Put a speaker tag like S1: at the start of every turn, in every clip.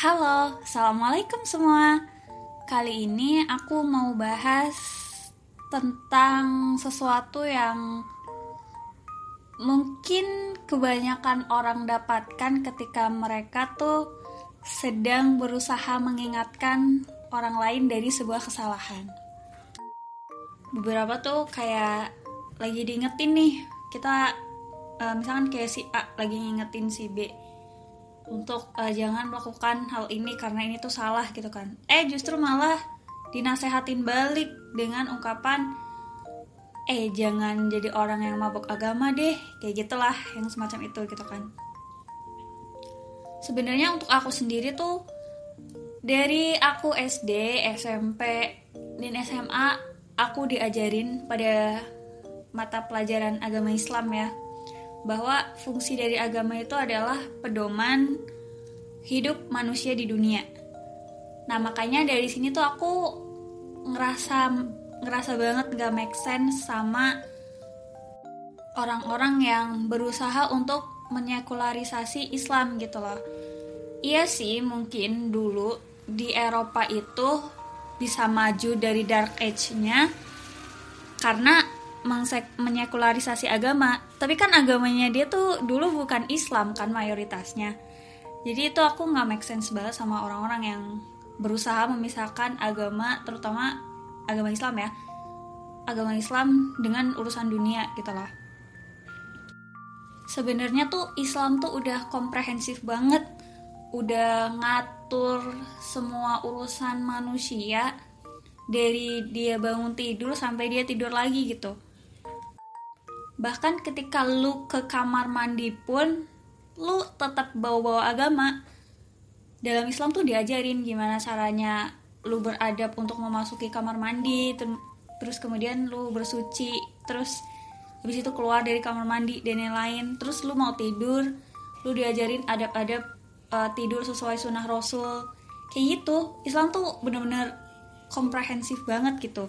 S1: Halo, Assalamualaikum semua Kali ini aku mau bahas tentang sesuatu yang mungkin kebanyakan orang dapatkan ketika mereka tuh sedang berusaha mengingatkan orang lain dari sebuah kesalahan. Beberapa tuh kayak lagi diingetin nih, kita uh, misalkan kayak si A lagi ngingetin si B untuk uh, jangan melakukan hal ini karena ini tuh salah gitu kan. Eh justru malah dinasehatin balik dengan ungkapan eh jangan jadi orang yang mabuk agama deh kayak gitulah yang semacam itu gitu kan. Sebenarnya untuk aku sendiri tuh dari aku SD SMP dan SMA aku diajarin pada mata pelajaran agama Islam ya bahwa fungsi dari agama itu adalah pedoman hidup manusia di dunia. Nah makanya dari sini tuh aku ngerasa ngerasa banget gak make sense sama orang-orang yang berusaha untuk menyekularisasi Islam gitu loh. Iya sih mungkin dulu di Eropa itu bisa maju dari dark age-nya karena menyekularisasi agama tapi kan agamanya dia tuh dulu bukan Islam kan mayoritasnya. Jadi itu aku nggak make sense banget sama orang-orang yang berusaha memisahkan agama terutama agama Islam ya. Agama Islam dengan urusan dunia gitu loh sebenarnya tuh Islam tuh udah komprehensif banget. Udah ngatur semua urusan manusia dari dia bangun tidur sampai dia tidur lagi gitu bahkan ketika lu ke kamar mandi pun lu tetap bawa-bawa agama. Dalam Islam tuh diajarin gimana caranya lu beradab untuk memasuki kamar mandi terus kemudian lu bersuci terus habis itu keluar dari kamar mandi dan yang lain. Terus lu mau tidur lu diajarin adab-adab uh, tidur sesuai sunnah rasul. Kayak gitu Islam tuh bener-bener komprehensif banget gitu.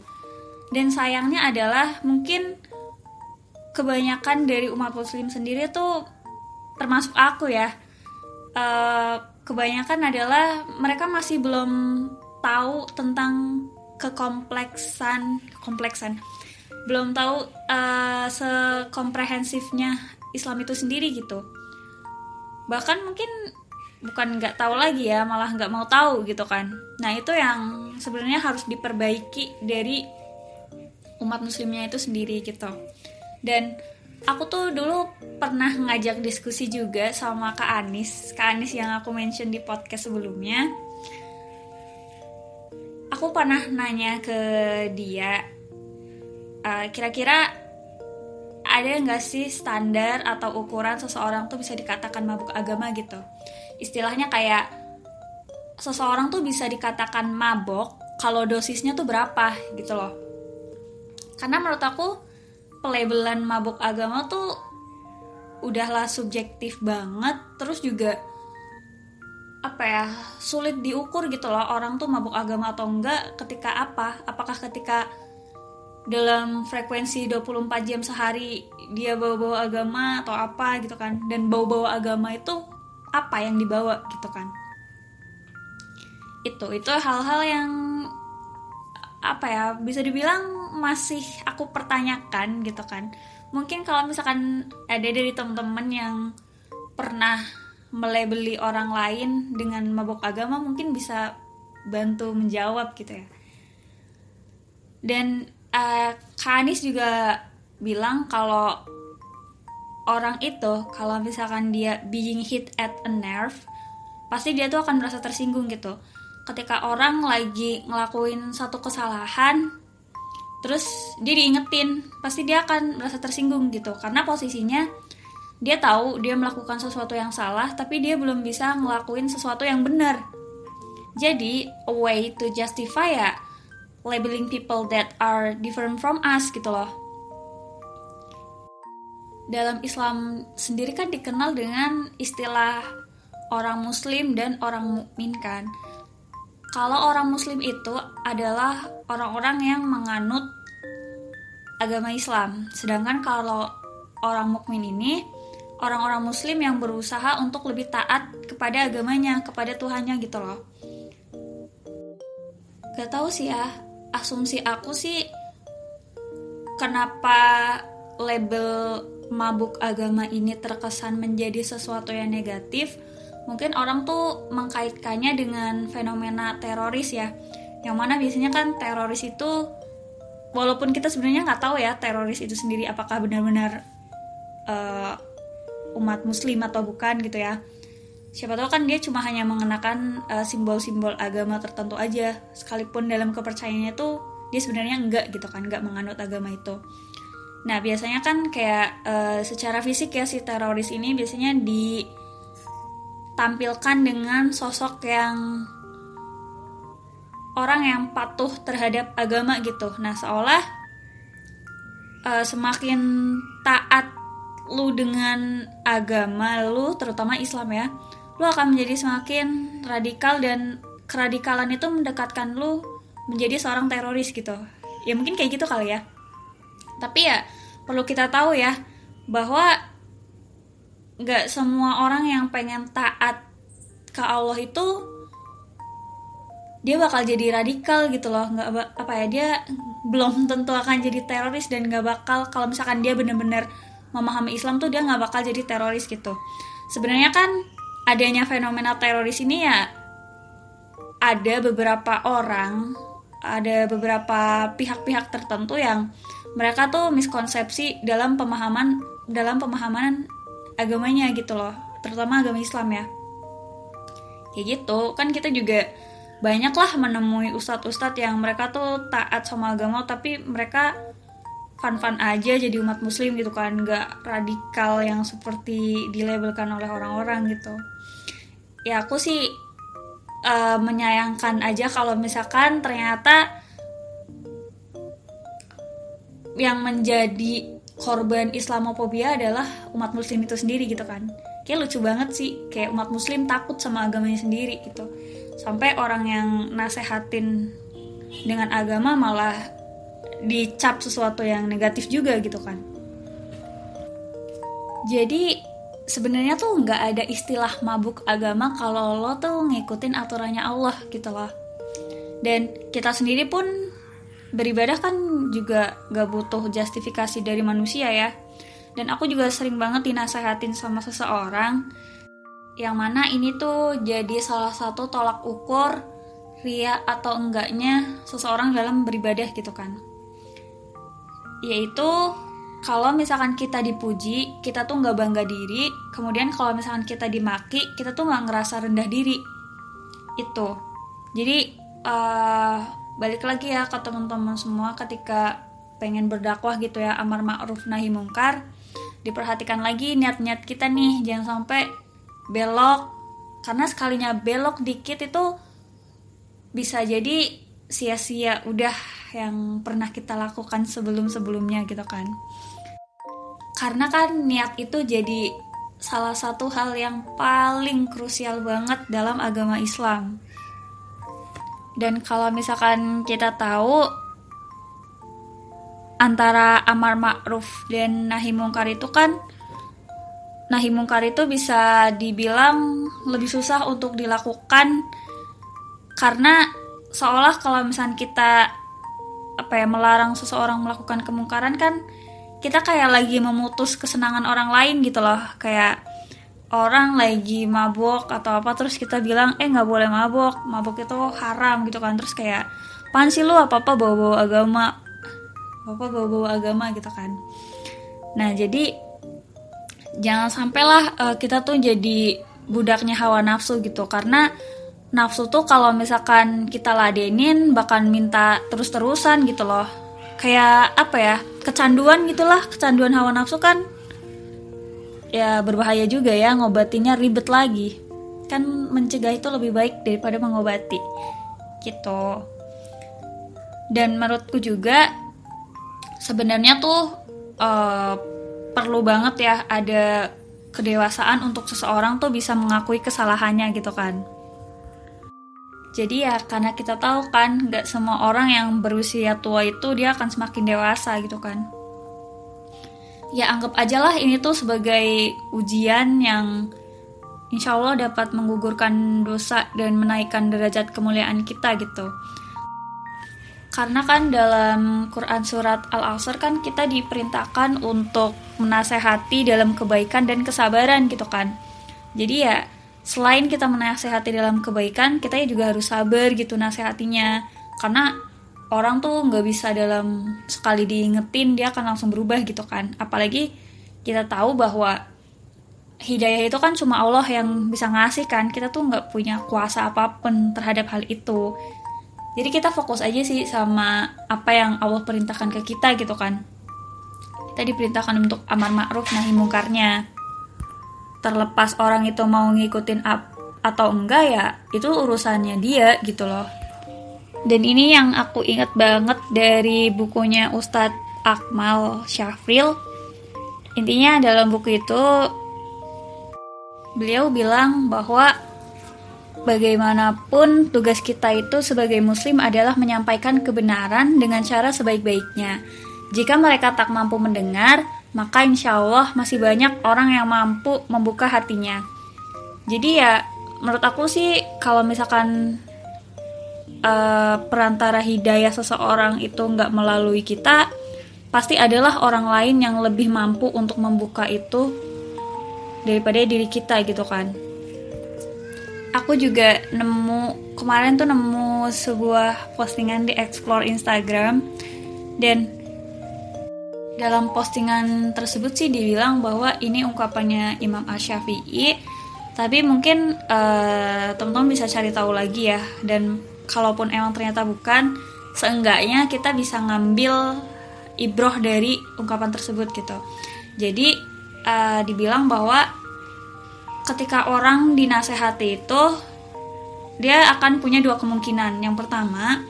S1: Dan sayangnya adalah mungkin kebanyakan dari umat muslim sendiri tuh termasuk aku ya. Uh, kebanyakan adalah mereka masih belum tahu tentang kekompleksan kompleksan belum tahu uh, sekomprehensifnya Islam itu sendiri gitu. Bahkan mungkin bukan nggak tahu lagi ya malah nggak mau tahu gitu kan. Nah itu yang sebenarnya harus diperbaiki dari umat muslimnya itu sendiri gitu dan aku tuh dulu pernah ngajak diskusi juga sama Kak Anis. Kak Anis yang aku mention di podcast sebelumnya. Aku pernah nanya ke dia kira kira-kira ada nggak sih standar atau ukuran seseorang tuh bisa dikatakan mabuk agama gitu? Istilahnya kayak seseorang tuh bisa dikatakan mabok kalau dosisnya tuh berapa gitu loh. Karena menurut aku pelabelan mabuk agama tuh udahlah subjektif banget. Terus juga apa ya sulit diukur gitu loh orang tuh mabuk agama atau enggak ketika apa? Apakah ketika dalam frekuensi 24 jam sehari dia bawa-bawa agama atau apa gitu kan? Dan bawa-bawa agama itu apa yang dibawa gitu kan? Itu itu hal-hal yang apa ya bisa dibilang masih aku pertanyakan gitu kan. Mungkin kalau misalkan ada dari teman-teman yang pernah melebeli orang lain dengan mabuk agama mungkin bisa bantu menjawab gitu ya. Dan uh, Kanis juga bilang kalau orang itu kalau misalkan dia being hit at a nerve pasti dia tuh akan merasa tersinggung gitu. Ketika orang lagi ngelakuin satu kesalahan terus dia diingetin pasti dia akan merasa tersinggung gitu. Karena posisinya dia tahu dia melakukan sesuatu yang salah tapi dia belum bisa ngelakuin sesuatu yang benar. Jadi a way to justify ya labeling people that are different from us gitu loh. Dalam Islam sendiri kan dikenal dengan istilah orang muslim dan orang mukmin kan kalau orang muslim itu adalah orang-orang yang menganut agama Islam. Sedangkan kalau orang mukmin ini orang-orang muslim yang berusaha untuk lebih taat kepada agamanya kepada Tuhannya gitu loh gak tahu sih ya asumsi aku sih kenapa label mabuk agama ini terkesan menjadi sesuatu yang negatif mungkin orang tuh mengkaitkannya dengan fenomena teroris ya. Yang mana biasanya kan teroris itu walaupun kita sebenarnya nggak tahu ya teroris itu sendiri apakah benar-benar uh, umat muslim atau bukan gitu ya. Siapa tahu kan dia cuma hanya mengenakan simbol simbol-simbol agama tertentu aja. Sekalipun dalam kepercayaannya tuh dia sebenarnya enggak gitu kan enggak menganut agama itu. Nah biasanya kan kayak uh, secara fisik ya si teroris ini biasanya ditampilkan dengan sosok yang orang yang patuh terhadap agama gitu. Nah seolah uh, semakin taat lu dengan agama lu terutama Islam ya lu akan menjadi semakin radikal dan keradikalan itu mendekatkan lu menjadi seorang teroris gitu. Ya mungkin kayak gitu kali ya. Tapi ya perlu kita tahu ya bahwa nggak semua orang yang pengen taat ke Allah itu dia bakal jadi radikal gitu loh. Nggak apa ya dia belum tentu akan jadi teroris dan nggak bakal kalau misalkan dia bener-bener memahami Islam tuh dia nggak bakal jadi teroris gitu. Sebenarnya kan adanya fenomena teroris ini ya ada beberapa orang ada beberapa pihak-pihak tertentu yang mereka tuh miskonsepsi dalam pemahaman dalam pemahaman agamanya gitu loh. Terutama agama Islam ya. Kayak gitu. Kan kita juga banyaklah menemui ustadz-ustadz yang mereka tuh taat sama agama tapi mereka fun-fun aja jadi umat muslim gitu kan. Nggak radikal yang seperti dilabelkan oleh orang-orang gitu. Ya aku sih uh, menyayangkan aja kalau misalkan ternyata yang menjadi korban Islamophobia adalah umat muslim itu sendiri gitu kan. Kayak lucu banget sih kayak umat muslim takut sama agamanya sendiri gitu. Sampai orang yang nasehatin dengan agama malah dicap sesuatu yang negatif juga gitu kan. Jadi sebenarnya tuh nggak ada istilah mabuk agama kalau lo tuh ngikutin aturannya Allah gitu loh. Dan kita sendiri pun beribadah kan juga gak butuh justifikasi dari manusia ya. Dan aku juga sering banget dinasehatin sama seseorang yang mana ini tuh jadi salah satu tolak ukur ria atau enggaknya seseorang dalam beribadah gitu kan. Yaitu kalau misalkan kita dipuji kita tuh nggak bangga diri kemudian kalau misalkan kita dimaki kita tuh nggak ngerasa rendah diri. Itu. Jadi uh, balik lagi ya ke teman-teman semua ketika pengen berdakwah gitu ya amar ma'ruf nahi mungkar. Diperhatikan lagi niat-niat kita nih jangan sampai belok. Karena sekalinya belok dikit itu bisa jadi sia-sia udah yang pernah kita lakukan sebelum-sebelumnya gitu kan. Karena kan niat itu jadi salah satu hal yang paling krusial banget dalam agama Islam dan kalau misalkan kita tahu antara amar ma'ruf dan nahi mungkar itu kan nahi mungkar itu bisa dibilang lebih susah untuk dilakukan karena seolah kalau misalnya kita apa ya melarang seseorang melakukan kemungkaran kan kita kayak lagi memutus kesenangan orang lain gitu loh. Kayak orang lagi mabok atau apa terus kita bilang eh nggak boleh mabok mabok itu haram gitu kan. Terus kayak pan sih lu? Apa apa bawa bawa agama. Apa bawa bawa agama gitu kan. Nah jadi jangan sampailah uh, kita tuh jadi budaknya hawa nafsu gitu. Karena nafsu tuh kalau misalkan kita ladenin bakal minta terus-terusan gitu loh. Kayak apa ya kecanduan gitulah kecanduan hawa nafsu kan ya berbahaya juga ya ngobatinya ribet lagi kan mencegah itu lebih baik daripada mengobati gitu dan menurutku juga sebenarnya tuh uh, perlu banget ya ada kedewasaan untuk seseorang tuh bisa mengakui kesalahannya gitu kan. Jadi ya karena kita tahu kan gak semua orang yang berusia tua itu dia akan semakin dewasa gitu kan. Ya anggap aja lah ini tuh sebagai ujian yang insya Allah dapat menggugurkan dosa dan menaikkan derajat kemuliaan kita gitu. Karena kan dalam Quran surat Al-Asr kan kita diperintahkan untuk menasehati dalam kebaikan dan kesabaran gitu kan. Jadi ya selain kita menasehati dalam kebaikan, kita juga harus sabar gitu nasehatinya. Karena orang tuh nggak bisa dalam sekali diingetin dia akan langsung berubah gitu kan. Apalagi kita tahu bahwa hidayah itu kan cuma Allah yang bisa ngasih kan. Kita tuh nggak punya kuasa apa pun terhadap hal itu jadi kita fokus aja sih sama apa yang Allah perintahkan ke kita gitu kan kita diperintahkan untuk amar ma'ruf nahi mungkarnya terlepas orang itu mau ngikutin up atau enggak ya itu urusannya dia gitu loh dan ini yang aku ingat banget dari bukunya Ustadz Akmal Syafril intinya dalam buku itu beliau bilang bahwa Bagaimanapun, tugas kita itu sebagai Muslim adalah menyampaikan kebenaran dengan cara sebaik-baiknya. Jika mereka tak mampu mendengar, maka insya Allah masih banyak orang yang mampu membuka hatinya. Jadi ya, menurut aku sih kalau misalkan uh, perantara hidayah seseorang itu nggak melalui kita, pasti adalah orang lain yang lebih mampu untuk membuka itu daripada diri kita gitu kan. Aku juga nemu kemarin tuh nemu sebuah postingan di explore Instagram dan dalam postingan tersebut sih dibilang bahwa ini ungkapannya Imam Ash-Syafi'i tapi mungkin uh, teman-teman bisa cari tahu lagi ya dan kalaupun emang ternyata bukan seenggaknya kita bisa ngambil ibroh dari ungkapan tersebut gitu jadi uh, dibilang bahwa ketika orang dinasehati itu dia akan punya dua kemungkinan. Yang pertama,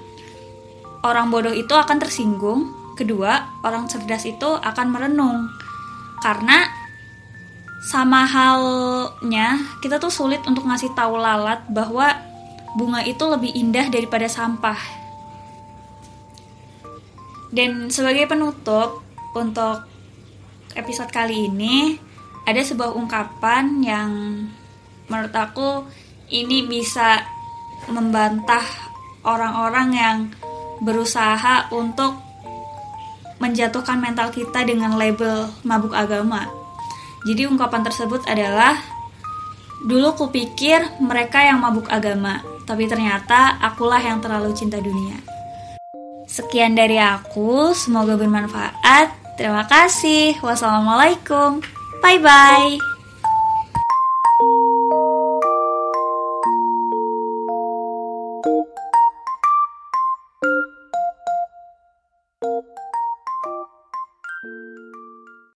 S1: orang bodoh itu akan tersinggung. Kedua, orang cerdas itu akan merenung. Karena sama halnya kita tuh sulit untuk ngasih tahu lalat bahwa bunga itu lebih indah daripada sampah. Dan sebagai penutup untuk episode kali ini, ada sebuah ungkapan yang menurut aku ini bisa membantah orang-orang yang berusaha untuk menjatuhkan mental kita dengan label mabuk agama. Jadi ungkapan tersebut adalah dulu kupikir mereka yang mabuk agama, tapi ternyata akulah yang terlalu cinta dunia. Sekian dari aku, semoga bermanfaat. Terima kasih. Wassalamualaikum. Bye bye.